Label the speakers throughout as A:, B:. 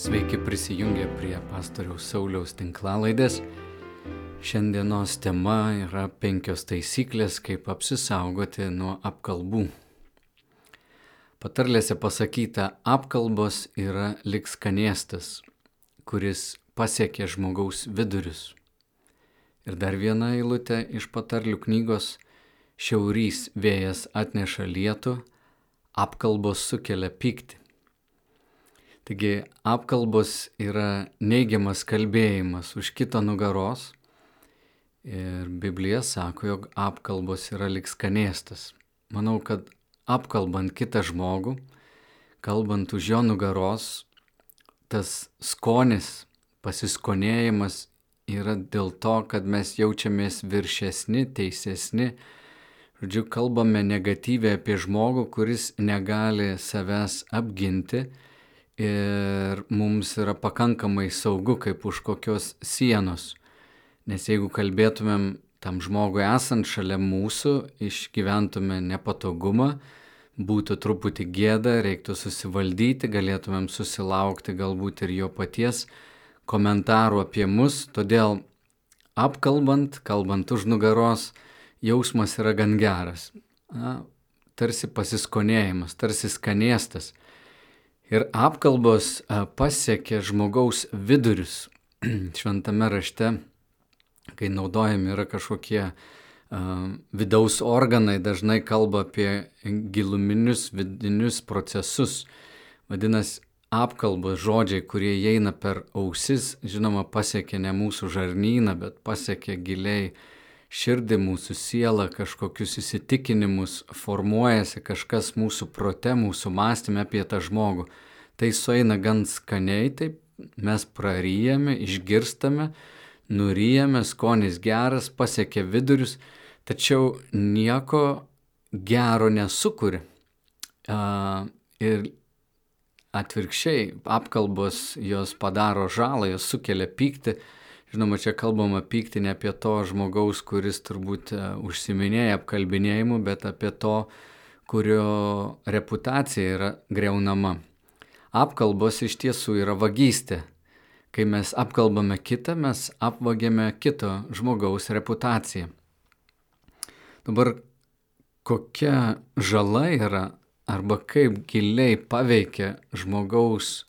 A: Sveiki prisijungę prie pastoriaus Sauliaus tinklalaidės. Šiandienos tema yra penkios taisyklės, kaip apsisaugoti nuo apkalbų. Patarlėse pasakyta, apkalbos yra lik skanėstas, kuris pasiekia žmogaus vidurius. Ir dar viena eilutė iš patarlių knygos - šiaurys vėjas atneša lietų, apkalbos sukelia pyktį. Taigi apkalbos yra neigiamas kalbėjimas už kito nugaros ir Biblija sako, jog apkalbos yra lik skanėstas. Manau, kad apkalbant kitą žmogų, kalbant už jo nugaros, tas skonis, pasiskonėjimas yra dėl to, kad mes jaučiamės viršesni, teisesni. Žodžiu, kalbame negatyviai apie žmogų, kuris negali savęs apginti ir mums yra pakankamai saugu kaip už kokios sienos. Nes jeigu kalbėtumėm tam žmogui esant šalia mūsų, išgyventume nepatogumą, būtų truputį gėda, reiktų susivaldyti, galėtumėm susilaukti galbūt ir jo paties komentarų apie mus, todėl apkalbant, kalbant už nugaros, jausmas yra gan geras. Na, tarsi pasiskonėjimas, tarsi skanėstas. Ir apkalbos pasiekė žmogaus vidurius. Šventame rašte, kai naudojami yra kažkokie vidaus organai, dažnai kalba apie giluminius vidinius procesus. Vadinasi, apkalbos žodžiai, kurie įeina per ausis, žinoma, pasiekia ne mūsų žarnyną, bet pasiekia giliai širdį, mūsų sielą, kažkokius įsitikinimus, formuojasi kažkas mūsų prote, mūsų mąstymė apie tą žmogų. Tai sueina gan skaniai, taip mes praryjame, išgirstame, nuryjame, skonis geras, pasiekia vidurius, tačiau nieko gero nesukuria. Ir atvirkščiai, apkalbos jos padaro žalą, jos sukelia pyktį Žinoma, čia kalbama pykti ne apie to žmogaus, kuris turbūt e, užsiminėja apkalbinėjimu, bet apie to, kurio reputacija yra greunama. Apkalbos iš tiesų yra vagystė. Kai mes apkalbame kitą, mes apvagėme kito žmogaus reputaciją. Dabar kokia žala yra arba kaip giliai paveikia žmogaus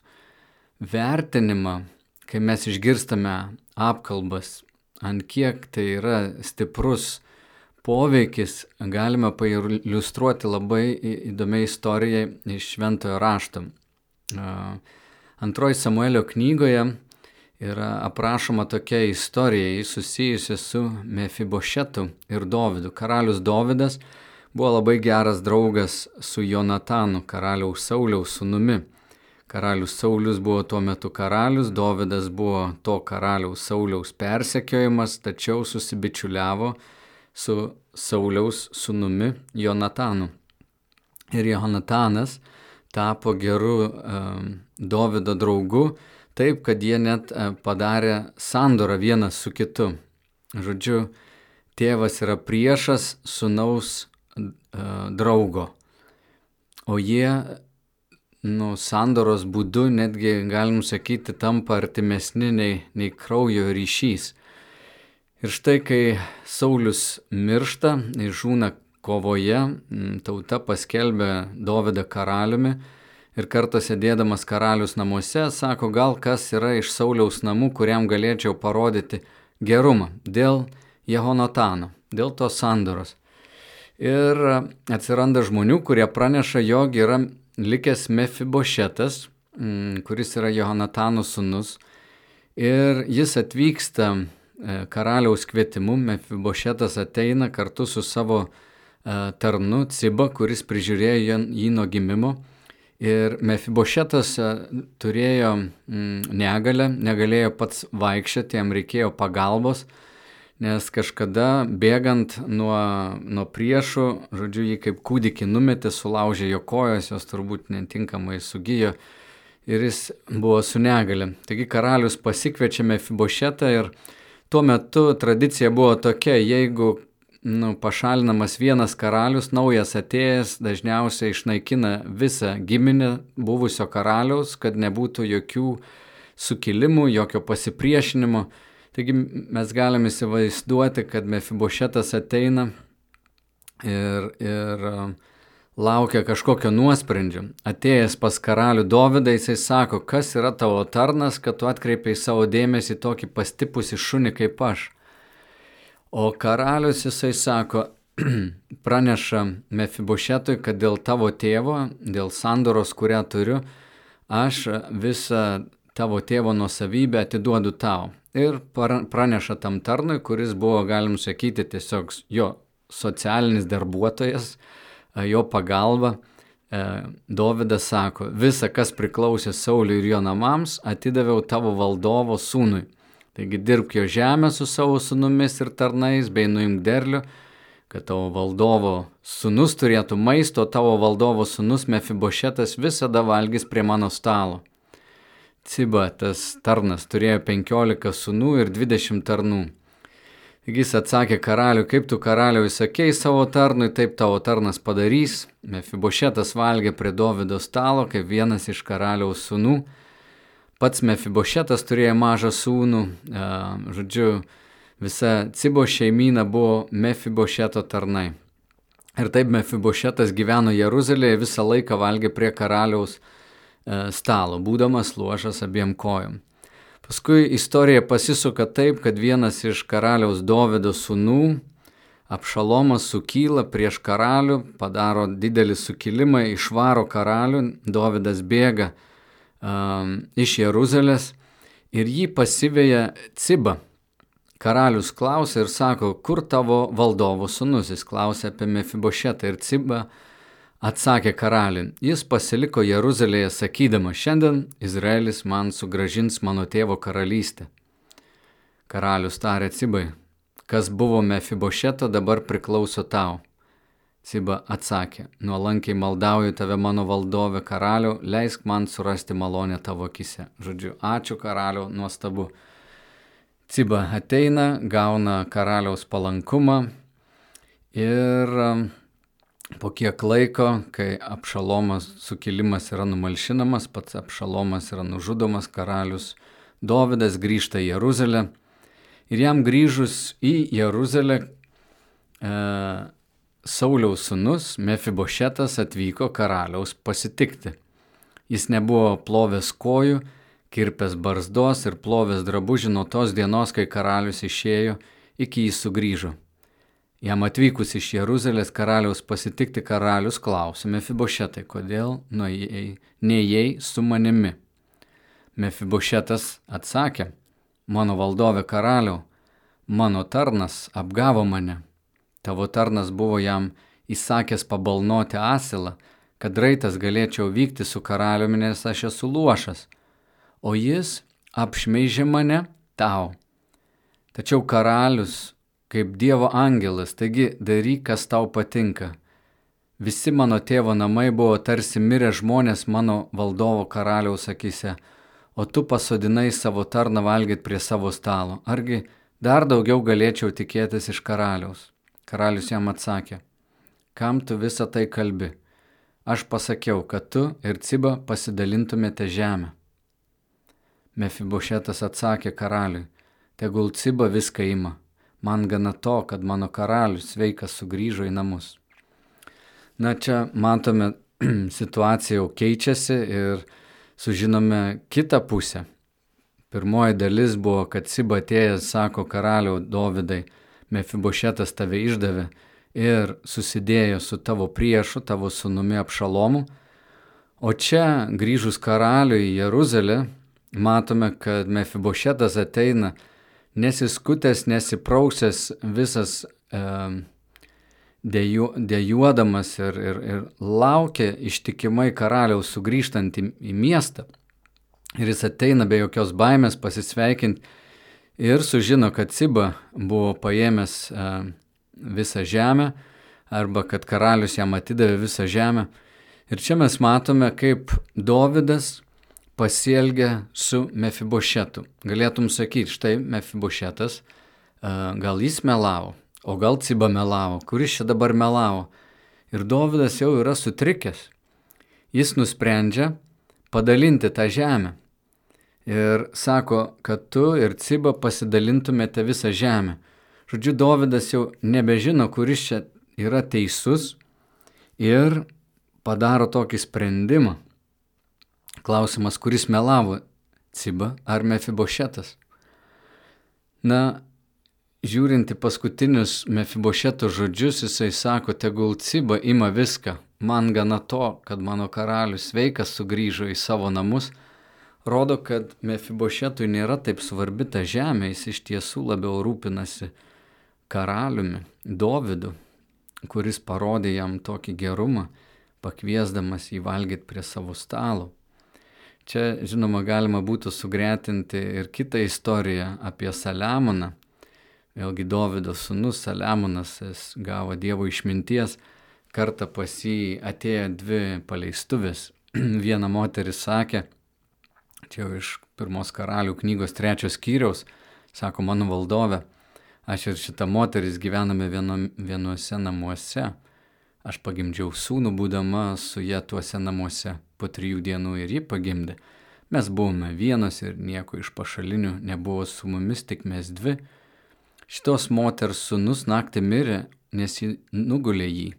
A: vertinimą, kai mes išgirstame apkalbas, ant kiek tai yra stiprus poveikis, galime pailustruoti labai įdomiai istorijai iš Šventojo rašto. Antroji Samuelio knygoje yra aprašoma tokia istorija, jis susijusi su Mefibošetu ir Dovydu. Karalius Dovydas buvo labai geras draugas su Jonatanu, karaliaus Sauliaus sunumi. Karalius Saulis buvo tuo metu karalius, Dovydas buvo to karaliaus Sauliaus persekiojimas, tačiau susibičiuliavo su Sauliaus sunumi Jonatanu. Ir Jonatanas tapo geru um, Dovydo draugu, taip, kad jie net uh, padarė sandorą vienas su kitu. Žodžiu, tėvas yra priešas sunaus uh, draugo, o jie nu, sandoros būdu netgi, galim sakyti, tampa artimesni nei, nei kraujo ryšys. Ir štai, kai Saulis miršta, žūna kovoje, tauta paskelbė Dovydą karaliumi ir kartą sėdėdamas karalius namuose sako, gal kas yra iš Sauliaus namų, kuriam galėčiau parodyti gerumą dėl Jehonatano, dėl tos sandoros. Ir atsiranda žmonių, kurie praneša, jog yra likęs Mefibošetas, mm, kuris yra Johonatano sunus, ir jis atvyksta e, karaliaus kvietimu, Mefibošetas ateina kartu su savo e, tarnu Ciba, kuris prižiūrėjo jį nuo gimimo. Ir Mefibošetas e, turėjo mm, negalę, negalėjo pats vaikščioti, jam reikėjo pagalbos, nes kažkada bėgant nuo, nuo priešų, žodžiu, jį kaip kūdikį numetė, sulaužė jo kojas, jos turbūt netinkamai sugijo ir jis buvo su negale. Taigi karalius pasikviečia Mefibošetą ir tuo metu tradicija buvo tokia, jeigu nu, pašalinamas vienas karalius, naujas atėjęs dažniausiai išnaikina visą giminę buvusio karaliaus, kad nebūtų jokių sukilimų, jokio pasipriešinimo. Taigi mes galime įsivaizduoti, kad Mefibošetas ateina ir, ir laukia kažkokio nuosprendžio. Atėjęs pas karalių Dovydą, jisai sako, kas yra tavo tarnas, kad tu atkreipiai savo dėmesį tokį pastipusi šunį kaip aš. O karalius jisai sako, praneša Mefibošetui, kad dėl tavo tėvo, dėl sandoros, kurią turiu, aš visą tavo tėvo nuosavybę atiduodu tau. Ir praneša tam tarnui, kuris buvo, galim sakyti, tiesiog jo socialinis darbuotojas, jo pagalba. Dovydas sako, visa, kas priklausė Sauliui ir jo namams, atidaviau tavo valdovo sūnui. Taigi dirbk jo žemę su savo sūnumis ir tarnais, bei nuimk derlių, kad tavo valdovo sūnus turėtų maisto, tavo valdovo sūnus Mefibošetas visada valgys prie mano stalo. Ciba, tas tarnas, turėjo 15 sūnų ir 20 tarnų. Taigi jis atsakė karaliui, kaip tu karaliui sakei savo tarnui, taip tavo tarnas padarys. Mefibošetas valgė prie Dovido stalo kaip vienas iš karaliaus sūnų. Pats Mefibošetas turėjo mažą sūnų, žodžiu, Visa Cibo šeimyna buvo Mefibošeto tarnai. Ir taip Mefibošetas gyveno Jeruzalėje, visą laiką valgė prie karaliaus e, stalo, būdamas luošas abiem kojom. Paskui istorija pasisuka taip, kad vienas iš karaliaus Dovido sūnų, Apšalomas sukyla prieš karalių, padaro didelį sukilimą, išvaro karalių, Dovydas bėga um, iš Jeruzalės ir jį pasiveja Ciba, Karalius klausia ir sako, kur tavo valdovo sunus, jis klausia apie Mefibošetą ir Cibą. Atsakė karaliui, jis pasiliko Jeruzalėje sakydama, šiandien Izraelis man sugražins mano tėvo karalystę. Karalius tarė Cibai, kas buvo Mefibošeto dabar priklauso tau. Ciba atsakė, nuolankiai maldauju tave mano valdove karaliu, leisk man surasti malonę tavo akise. Žodžiu, ačiū karaliu, nuostabu. Ciba ateina, gauna karaliaus palankumą ir po kiek laiko, kai apšalomas sukilimas yra numalšinamas, pats apšalomas yra nužudomas, karalius Dovydas grįžta į Jeruzalę ir jam grįžus į Jeruzalę e, Sauliaus sunus Mefibošetas atvyko karaliaus pasitikti. Jis nebuvo plovęs kojų, kirpęs barzdos ir plovęs drabužį nuo tos dienos, kai karalius išėjo, iki jis sugrįžo. Jam atvykus iš Jeruzalės karaliaus pasitikti karalius klausė Mefibošetai, kodėl neėjai su manimi. Mefibošetas atsakė, mano valdove karaliau, mano tarnas apgavo mane. Tavo tarnas buvo jam įsakęs pabalnoti asilą, kad raitas galėčiau vykti su karaliumi, nes aš esu luošas o jis apšmeižė mane tau. Tačiau karalius, kaip Dievo angelas, taigi daryk, kas tau patinka. Visi mano tėvo namai buvo tarsi mirę žmonės mano valdovo karaliaus akise, o tu pasodinai savo tarną valgyti prie savo stalo. Argi dar daugiau galėčiau tikėtis iš karaliaus? Karalius jam atsakė, kam tu visą tai kalbi? Aš pasakiau, kad tu ir Ciba pasidalintumėte žemę. Mefibošetas atsakė karaliui, tegul ciba viską ima, man gana to, kad mano karalius sveikas sugrįžo į namus. Na čia matome, situacija jau keičiasi ir sužinome kitą pusę. Pirmoji dalis buvo, kad Siba atėjęs sako karaliau Dovydai, Mefibošetas tave išdavė ir susidėjo su tavo priešu, tavo sunumi apšalomu. O čia grįžus karaliui į Jeruzalę, matome, kad Mefibošetas ateina nesiskutęs, nesiprausęs, visas e, dėju, dėjuodamas ir, ir, ir laukia ištikimai karaliaus sugrįžtant į, į miestą. Ir jis ateina be jokios baimės pasisveikinti ir sužino, kad Ciba buvo paėmęs e, visą žemę arba kad karalius jam atidavė visą žemę. Ir čia mes matome, kaip Dovydas pasielgia su Mefibošetu. Galėtum sakyti, štai Mefibošetas, gal jis melavo, o gal Ciba melavo, kuris čia dabar melavo. Ir Dovydas jau yra sutrikęs. Jis nusprendžia padalinti tą žemę. ir sako, kad tu ir Ciba pasidalintumėte visą žemę. Žodžiu, Dovydas jau nebežino, kuris čia yra teisus ir padaro tokį sprendimą. Klausimas, kuris melavo Ciba ar Mefibošetas. Na, žiūrint į paskutinius Mefibošeto žodžius, jisai sako, tegul Ciba ima viską, man gana to, kad mano karalius sveikas sugrįžo į savo namus rodo, kad Mefibošetui nėra taip svarbi ta žemė, jis iš tiesų labiau rūpinasi karaliumi, Dovydu, kuris parodė jam tokį gerumą, pakviesdamas jį valgyti prie savo stalo. Čia, žinoma, galima būtų sugretinti ir kitą istoriją apie Saliamoną. Vėlgi Dovydo sunus Saliamonas gavo Dievo išminties, kartą pas jį atėjo dvi paleistuvės. Viena moteris sakė, čia jau iš pirmos karalių knygos trečios skyriaus, sako mano valdove, aš ir šita moteris gyvename vieno, vienuose namuose. Aš pagimdžiau sūnų būdama su ją tuose namuose po trijų dienų ir ji pagimdė. Mes buvome vienos ir nieko iš pašalinių nebuvo su mumis, tik mes dvi. Šitos moters sūnus naktį mirė, nes ji nugulė jį.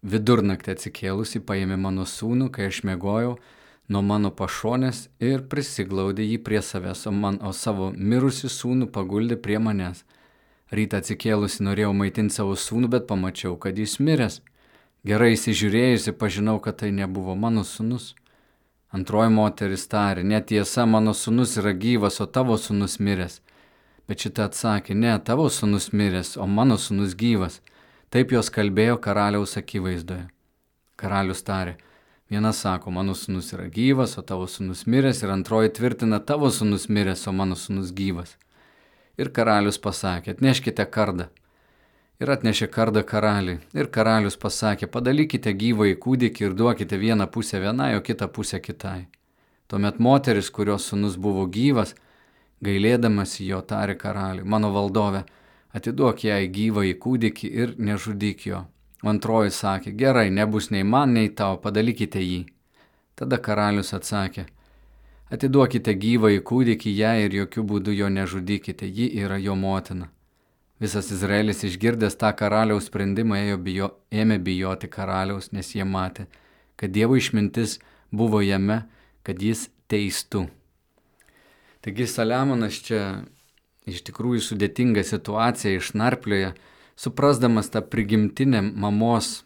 A: Vidurnaktį atsikėlusi paėmė mano sūnų, kai aš mėgojau, nuo mano pašonės ir prisiglaudė jį prie savęs, o, man, o savo mirusi sūnų paguldė prie manęs. Rytą atsikėlusi norėjau maitinti savo sūnų, bet pamačiau, kad jis miręs. Gerai įsižiūrėjusi, pažinau, kad tai nebuvo mano sūnus. Antroji moteris tarė, netiesa, mano sūnus yra gyvas, o tavo sūnus miręs. Bet šitą atsakė, ne, tavo sūnus miręs, o mano sūnus gyvas. Taip jos kalbėjo karaliaus akivaizdoje. Karalius tarė, Viena sako, mano sunus yra gyvas, o tavo sunus miręs, ir antroji tvirtina, tavo sunus miręs, o mano sunus gyvas. Ir karalius pasakė, atneškite kardą. Ir atnešė kardą karaliui. Ir karalius pasakė, padalykite gyvą į kūdikį ir duokite vieną pusę vienai, o kitą pusę kitai. Tuomet moteris, kurios sunus buvo gyvas, gailėdamas jo tarė karaliui, mano valdove, atiduok jai gyvą į kūdikį ir nežudyk jo. Antroji sakė, gerai, nebus nei man, nei tau, padalykite jį. Tada karalius atsakė, atiduokite gyvą į kūdikį ją ir jokių būdų jo nežudykite, ji yra jo motina. Visas Izraelis išgirdęs tą karaliaus sprendimą bijo, ėmė bijoti karaliaus, nes jie matė, kad Dievo išmintis buvo jame, kad jis teistų. Taigi Saliamonas čia iš tikrųjų sudėtinga situacija išnarplioja, suprasdamas tą prigimtinę mamos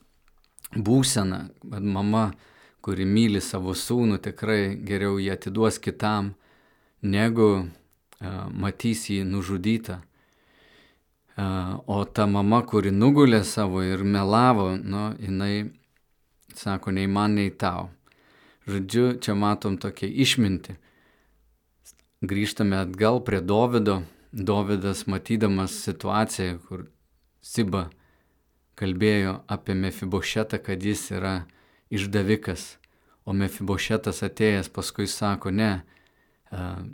A: būseną, kad mama, kuri myli savo sūnų, tikrai geriau jį atiduos kitam, negu uh, matys jį nužudytą. O ta mama, kuri nugulė savo ir melavo, nu, jinai sako, nei man, nei tau. Žodžiu, čia matom tokią išmintį. Grįžtame atgal prie Dovido. Dovidas matydamas situaciją, kur Siba kalbėjo apie Mefibošetą, kad jis yra išdavikas, o Mefibošetas atėjęs paskui sako, ne,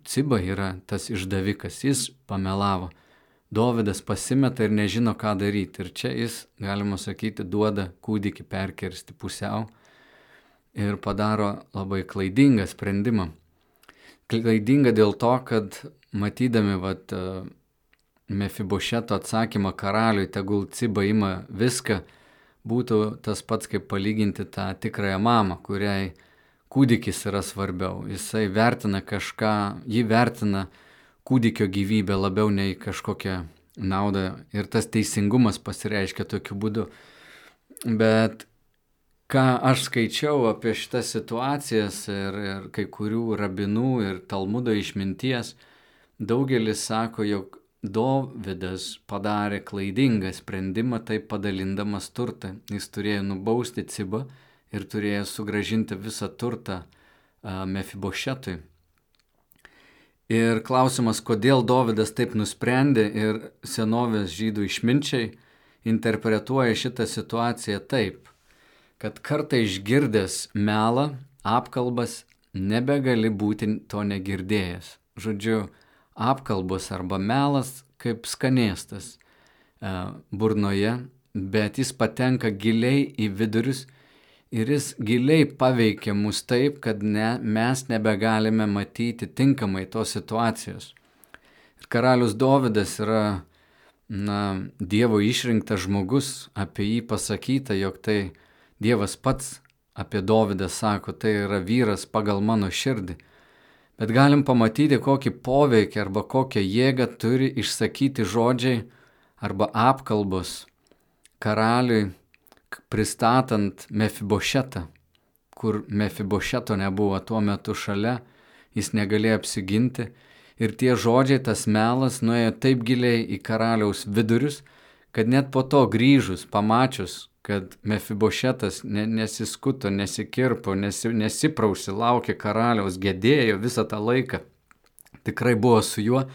A: Ciba yra tas išdavikas, jis pamelavo. Dovydas pasimeta ir nežino, ką daryti. Ir čia jis, galima sakyti, duoda kūdikį perkirsti pusiau ir padaro labai klaidingą sprendimą. Klaidinga dėl to, kad matydami vat, Mefibošeto atsakymą karaliui, tegul Ciba ima viską, būtų tas pats kaip palyginti tą tikrąją mamą, kuriai kūdikis yra svarbiau. Jisai vertina kažką, jį vertina kūdikio gyvybę labiau nei kažkokią naudą ir tas teisingumas pasireiškia tokiu būdu. Bet ką aš skaičiau apie šitas situacijas ir, ir kai kurių rabinų ir Talmudo išminties, daugelis sako, jog Dovydas padarė klaidingą sprendimą, taip padalindamas turtą. Jis turėjo nubausti Cibą ir turėjo sugražinti visą turtą Mefibošetui. Ir klausimas, kodėl Dovydas taip nusprendė ir senovės žydų išminčiai interpretuoja šitą situaciją taip, kad kartą išgirdęs melą, apkalbas, nebegali būti to negirdėjęs. Žodžiu, apkalbos arba melas kaip skanėstas e, burnoje, bet jis patenka giliai į vidurius ir jis giliai paveikia mus taip, kad ne, mes nebegalime matyti tinkamai tos situacijos. Ir karalius Dovydas yra na, Dievo išrinktas žmogus, apie jį pasakyta, jog tai Dievas pats apie Dovydą sako, tai yra vyras pagal mano širdį. Bet galim pamatyti, kokį poveikį arba kokią jėgą turi išsakyti žodžiai arba apkalbos karaliui pristatant Mefibošetą, kur Mefibošeto nebuvo tuo metu šalia, jis negalėjo apsiginti. Ir tie žodžiai, tas melas nuėjo taip giliai į karaliaus vidurius, kad net po to grįžus, pamačius, kad Mefibošetas nesiskuto, nesikirpo, nesi, nesiprausi, laukė karaliaus, gedėjo visą tą laiką, tikrai buvo su juo,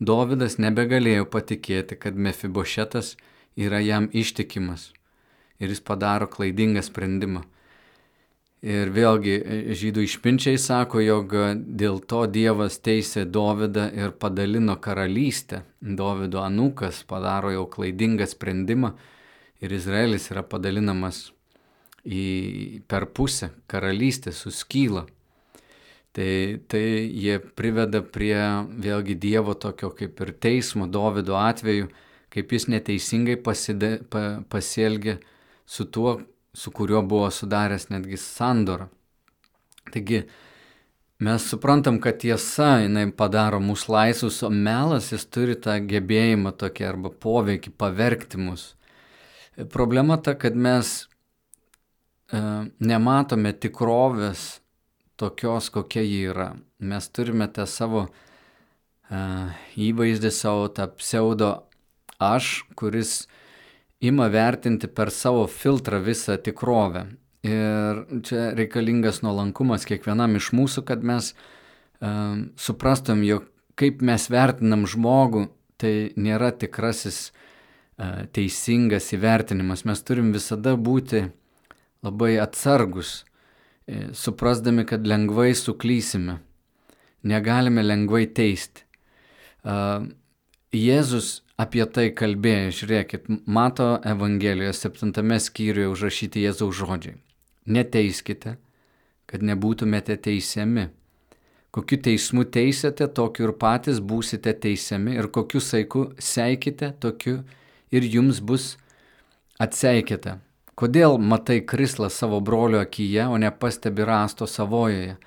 A: Dovydas nebegalėjo patikėti, kad Mefibošetas yra jam ištikimas ir jis padaro klaidingą sprendimą. Ir vėlgi žydų išpinčiai sako, jog dėl to Dievas teisė Dovydą ir padalino karalystę. Dovydo anukas padaro jau klaidingą sprendimą ir Izraelis yra padalinamas į per pusę karalystę suskyla. Tai, tai jie priveda prie vėlgi Dievo tokio kaip ir teismo Dovydo atveju, kaip jis neteisingai paside, pa, pasielgė su tuo, su kuriuo buvo sudaręs netgi sandorą. Taigi mes suprantam, kad tiesa jinai padaro mus laisvus, o melas jis turi tą gebėjimą tokį arba poveikį pavergti mus. Problema ta, kad mes e, nematome tikrovės tokios, kokia ji yra. Mes turime tą savo e, įvaizdį, savo tą pseudo aš, kuris ima vertinti per savo filtrą visą tikrovę. Ir čia reikalingas nuolankumas kiekvienam iš mūsų, kad mes um, suprastum, jog kaip mes vertinam žmogų, tai nėra tikrasis uh, teisingas įvertinimas. Mes turim visada būti labai atsargus, e, suprasdami, kad lengvai suklysime. Negalime lengvai teisti. Uh, Jėzus apie tai kalbėjo, žiūrėkit, mato Evangelijos septintame skyriuje užrašyti Jėzaus žodžiai. Neteiskite, kad nebūtumėte teisiami. Kokiu teismu teisėte, tokiu ir patys būsite teisiami ir kokiu saiku seikite, tokiu ir jums bus atseikite. Kodėl matai krislą savo brolio akyje, o nepastebi rasto savojoje?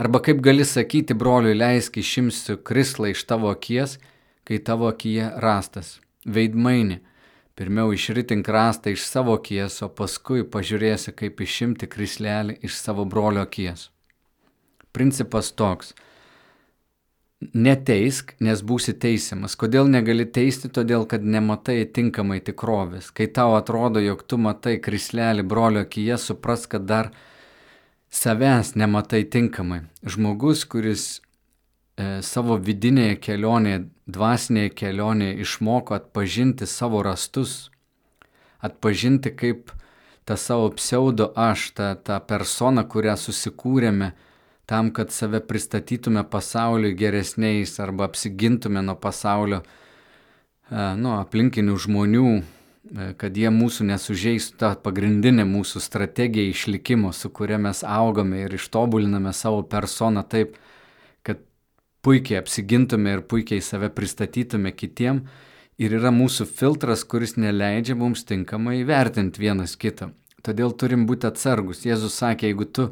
A: Arba kaip gali sakyti broliui leisk išimsiu krislą iš tavo akies kai tavo akyje rastas. Veidmaini, pirmiau išritink rastą iš savo akies, o paskui pažiūrėsi, kaip išimti krislelį iš savo brolio akies. Principas toks. Neteisk, nes būsi teisiamas. Kodėl negali teisti? Todėl, kad nematai tinkamai tikrovės. Kai tau atrodo, jog tu matai krislelį brolio akyje, supras, kad dar savęs nematai tinkamai. Žmogus, kuris savo vidinėje kelionėje, dvasinėje kelionėje išmoko atpažinti savo rastus, atpažinti kaip tą savo pseudo aš, tą, tą personą, kurią susikūrėme tam, kad save pristatytume pasauliui geresniais arba apsigintume nuo pasaulio, e, nu, aplinkinių žmonių, e, kad jie mūsų nesužeistų tą pagrindinę mūsų strategiją išlikimo, su kuria mes augame ir ištobuliname savo personą taip, puikiai apsigintume ir puikiai save pristatytume kitiem. Ir yra mūsų filtras, kuris neleidžia mums tinkamai vertinti vienas kitą. Todėl turim būti atsargus. Jėzus sakė, jeigu tu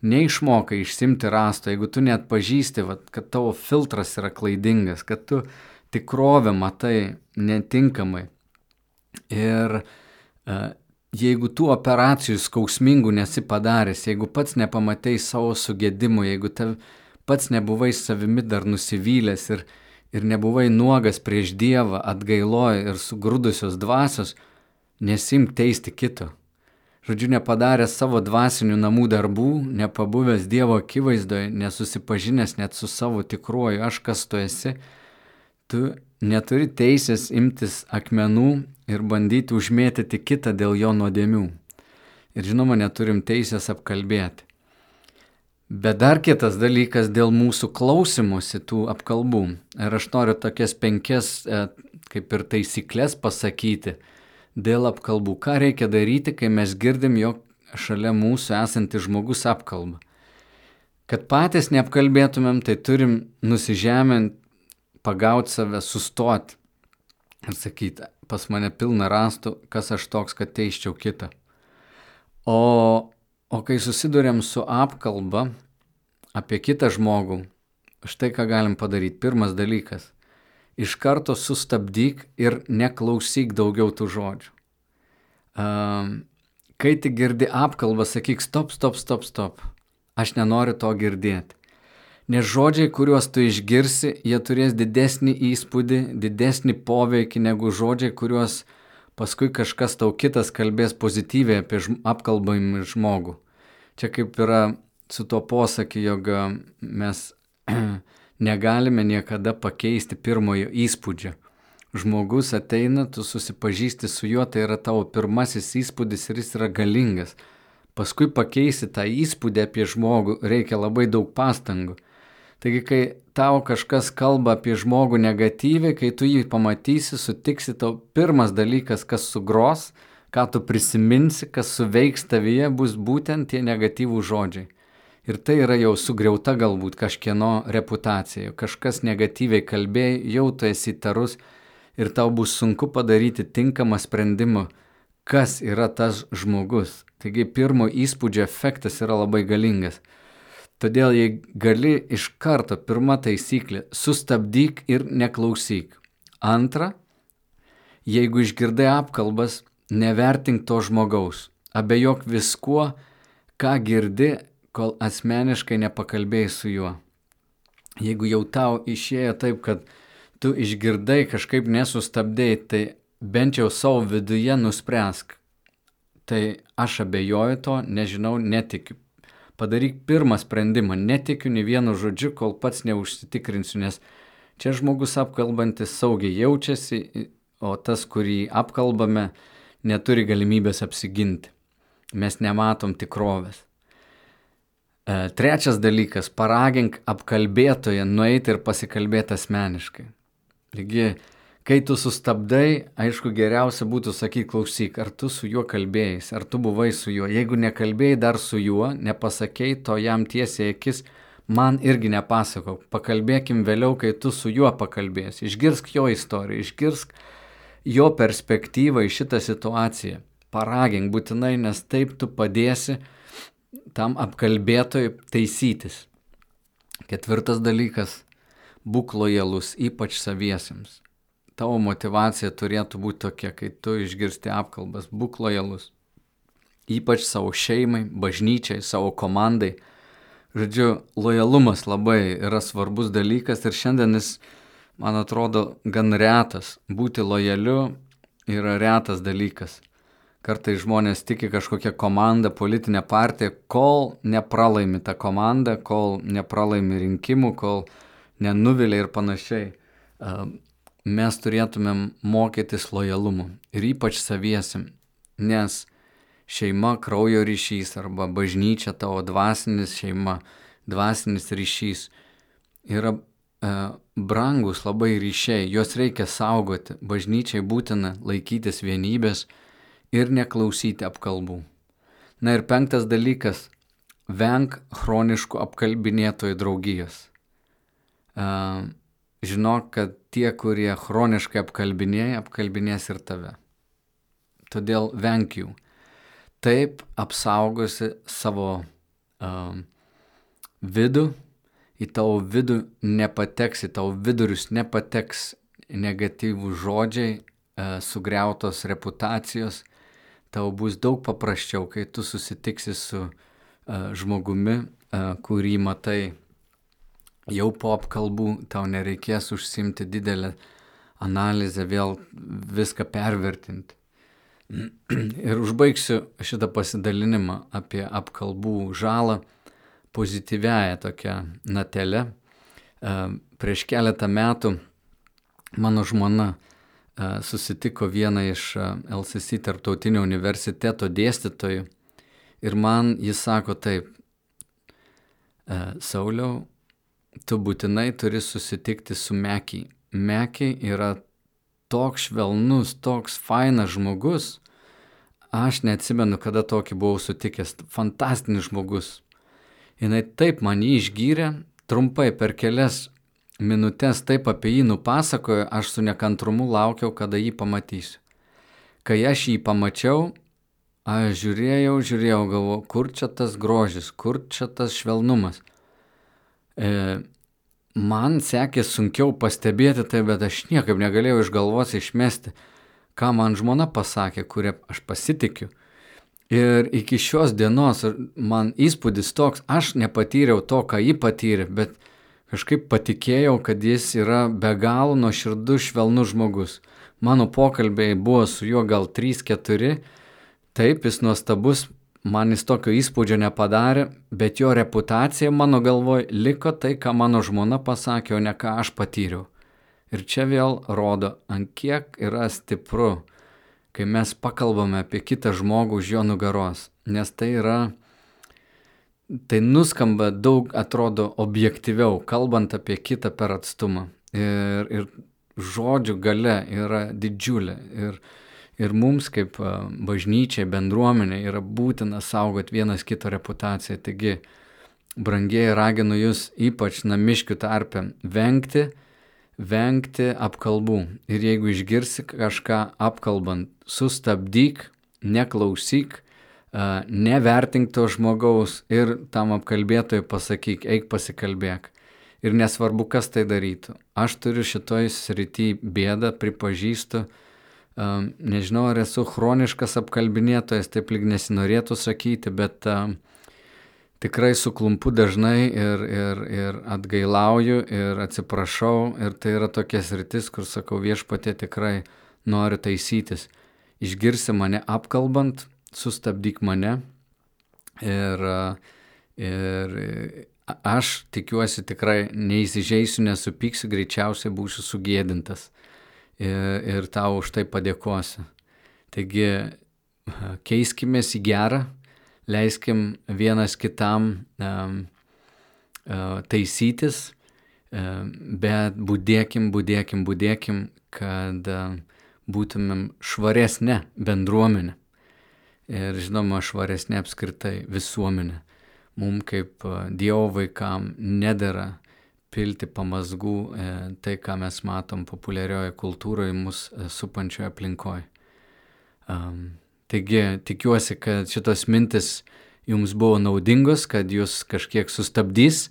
A: neišmokai išsimti rasto, jeigu tu net pažįsti, vat, kad tavo filtras yra klaidingas, kad tu tikrovę matai netinkamai. Ir uh, jeigu tų operacijų skausmingų nesi padaręs, jeigu pats nepamatei savo sugėdimų, jeigu tave pats nebuvai savimi dar nusivylęs ir, ir nebuvai nuogas prieš Dievą, atgailoja ir sugrūdusios dvasios, nesim teisti kito. Žodžiu, nepadaręs savo dvasinių namų darbų, nepabuvęs Dievo akivaizdoje, nesusipažinęs net su savo tikruoju, aš kas tu esi, tu neturi teisės imtis akmenų ir bandyti užmėtyti kitą dėl jo nuodėmių. Ir žinoma, neturim teisės apkalbėti. Bet dar kitas dalykas dėl mūsų klausimusi tų apkalbų. Ir aš noriu tokias penkias e, kaip ir taisyklės pasakyti dėl apkalbų. Ką reikia daryti, kai mes girdim, jog šalia mūsų esantis žmogus apkalba. Kad patys neapkalbėtumėm, tai turim nusižemint, pagauti save, sustoti ir sakyti, pas mane pilna rastų, kas aš toks, kad teiščiau kitą. O, o kai susidurėm su apkalba apie kitą žmogų, štai ką galim padaryti. Pirmas dalykas - iš karto sustabdyk ir neklausyk daugiau tų žodžių. Um, kai tik girdi apkalbą, sakyk stop, stop, stop, stop. Aš nenoriu to girdėti. Nes žodžiai, kuriuos tu išgirsi, jie turės didesnį įspūdį, didesnį poveikį negu žodžiai, kuriuos paskui kažkas tau kitas kalbės pozityviai apie apkalbamį žmogų. Čia kaip yra su tuo posakiu, jog mes negalime niekada pakeisti pirmojo įspūdžio. Žmogus ateina, tu susipažįsti su juo, tai yra tavo pirmasis įspūdis ir jis yra galingas. Paskui pakeisi tą įspūdį apie žmogų reikia labai daug pastangų. Taigi, kai tau kažkas kalba apie žmogų negatyviai, kai tu jį pamatysi, sutiksi, tau pirmas dalykas, kas sugros, ką tu prisiminsi, kas suveiks tavyje, bus būtent tie negatyvų žodžiai. Ir tai yra jau sugriauta galbūt kažkieno reputacija, kažkas negatyviai kalbėjai, jau tu esi tarus ir tau bus sunku padaryti tinkamą sprendimą, kas yra tas žmogus. Taigi pirmo įspūdžio efektas yra labai galingas. Todėl jei gali iš karto, pirma taisyklė, sustabdyk ir neklausyk. Antra, jeigu išgirdai apkalbas, nevertink to žmogaus. Abejok viskuo, ką girdi, kol asmeniškai nepakalbėjai su juo. Jeigu jau tau išėjo taip, kad tu išgirdai, kažkaip nesustabdėjai, tai bent jau savo viduje nuspręsk. Tai aš abejoju to, nežinau, netikiu padaryk pirmą sprendimą, netikiu nei vienu žodžiu, kol pats neužsitikrinsiu, nes čia žmogus apkalbantis saugiai jaučiasi, o tas, kurį apkalbame, neturi galimybės apsiginti. Mes nematom tikrovės. E, trečias dalykas - paragink apkalbėtoje nueiti ir pasikalbėti asmeniškai. Lygi Kai tu sustabdai, aišku, geriausia būtų sakyti, klausyk, ar tu su juo kalbėjai, ar tu buvai su juo. Jeigu nekalbėjai dar su juo, nepasakėjai to jam tiesiai akis, man irgi nepasakok. Pakalbėkim vėliau, kai tu su juo pakalbėsi. Išgirsk jo istoriją, išgirsk jo perspektyvą į šitą situaciją. Paragink būtinai, nes taip tu padėsi tam apkalbėtojui taisytis. Ketvirtas dalykas - būk lojalus, ypač saviesiems tavo motivacija turėtų būti tokia, kai tu išgirsti apkalbas, būk lojalus. Ypač savo šeimai, bažnyčiai, savo komandai. Žodžiu, lojalumas labai yra svarbus dalykas ir šiandien jis, man atrodo, gan retas. Būti lojaliu yra retas dalykas. Kartai žmonės tiki kažkokią komandą, politinę partiją, kol nepralaimi tą komandą, kol nepralaimi rinkimų, kol nenuvilia ir panašiai mes turėtumėm mokytis lojalumu ir ypač saviesim, nes šeima kraujo ryšys arba bažnyčia tavo dvasinis šeima, dvasinis ryšys yra e, brangus labai ryšiai, juos reikia saugoti, bažnyčiai būtina laikytis vienybės ir neklausyti apkalbų. Na ir penktas dalykas - venk chroniškų apkalbinėtojų draugijos. E, žinok, kad tie, kurie chroniškai apkalbinėja, apkalbinės ir tave. Todėl venk jų. Taip apsaugosi savo um, vidų, į tavo vidų nepateks, į tavo vidurius nepateks negatyvų žodžiai, uh, sugriautos reputacijos. Tau bus daug paprasčiau, kai tu susitiksi su uh, žmogumi, uh, kurį matai jau po apkalbų tau nereikės užsimti didelę analizę, vėl viską pervertinti. Ir užbaigsiu šitą pasidalinimą apie apkalbų žalą pozityviaja tokia natelė. E, prieš keletą metų mano žmona e, susitiko vieną iš e, LCC tarptautinio universiteto dėstytojų ir man jis sako taip, Sauliau, tu būtinai turi susitikti su Mekiai. Mekiai yra toks švelnus, toks fainas žmogus. aš neatsimenu, kada tokį buvau sutikęs. Fantastinis žmogus. Jis taip man jį išgyrė, trumpai per kelias minutės taip apie jį nupasakojo, aš su nekantrumu laukiau, kada jį pamatysiu. Kai aš jį pamačiau, aš žiūrėjau, žiūrėjau, galvoju, kur čia tas grožis, kur čia tas švelnumas. E, man sekė sunkiau pastebėti tai, bet aš niekaip negalėjau iš galvos išmesti, ką man žmona pasakė, kuria aš pasitikiu. Ir iki šios dienos man įspūdis toks, aš nepatyriau to, ką ji patyrė, bet kažkaip patikėjau, kad jis yra be galo nuoširdus, švelnus žmogus. Mano pokalbiai buvo su juo gal 3-4, taip jis nuostabus, man jis tokio įspūdžio nepadarė, bet jo reputacija mano galvoj liko tai, ką mano žmona pasakė, o ne ką aš patyriau. Ir čia vėl rodo, ant kiek yra stipru, kai mes pakalbame apie kitą žmogų už jo nugaros, nes tai yra, tai nuskamba daug, atrodo, objektyviau, kalbant apie kitą per atstumą. Ir, ir žodžių gale yra didžiulė. Ir, Ir mums kaip bažnyčiai, bendruomenė yra būtina saugoti vienas kito reputaciją. Taigi, brangiai raginu jūs ypač namiškių tarpę vengti, vengti apkalbų. Ir jeigu išgirsi kažką apkalbant, sustabdyk, neklausyk, nevertink to žmogaus ir tam apkalbėtojui pasakyk, eik pasikalbėk. Ir nesvarbu, kas tai darytų. Aš turiu šitoj srity bėdą, pripažįstu, nežinau, ar esu chroniškas apkalbinėtojas, taip lyg nesinorėtų sakyti, bet tikrai suklumpu dažnai ir, ir, ir atgailauju ir atsiprašau. Ir tai yra tokia sritis, kur sakau viešpatė tikrai noriu taisytis. Išgirsi mane apkalbant, sustabdyk mane. Ir, ir aš tikiuosi tikrai neįsižeisiu, nesupyksiu, greičiausiai būsiu sugėdintas ir, ir tau už tai padėkosiu. Taigi keiskime į gerą, leiskim vienas kitam um, uh, taisytis, um, bet būdėkim, būdėkim, būdėkim, kad um, būtumėm švaresnė bendruomenė. Ir žinoma, švaresnė apskritai visuomenė. Mums kaip Dievo vaikam nedėra pilti pamazgų e, tai, ką mes matom populiarioje kultūroje, mus e, supančioje aplinkoje. Um, taigi tikiuosi, kad šitos mintis jums buvo naudingos, kad jūs kažkiek sustabdys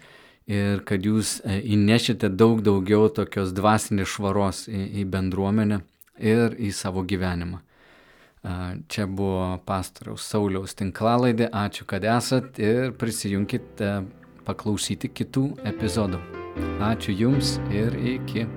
A: ir kad jūs e, įnešite daug daugiau tokios dvasinės švaros į, į bendruomenę ir į savo gyvenimą. Čia buvo pastoriaus Sauliaus tinklalaidė, ačiū, kad esat ir prisijunkite paklausyti kitų epizodų. Ačiū Jums ir iki.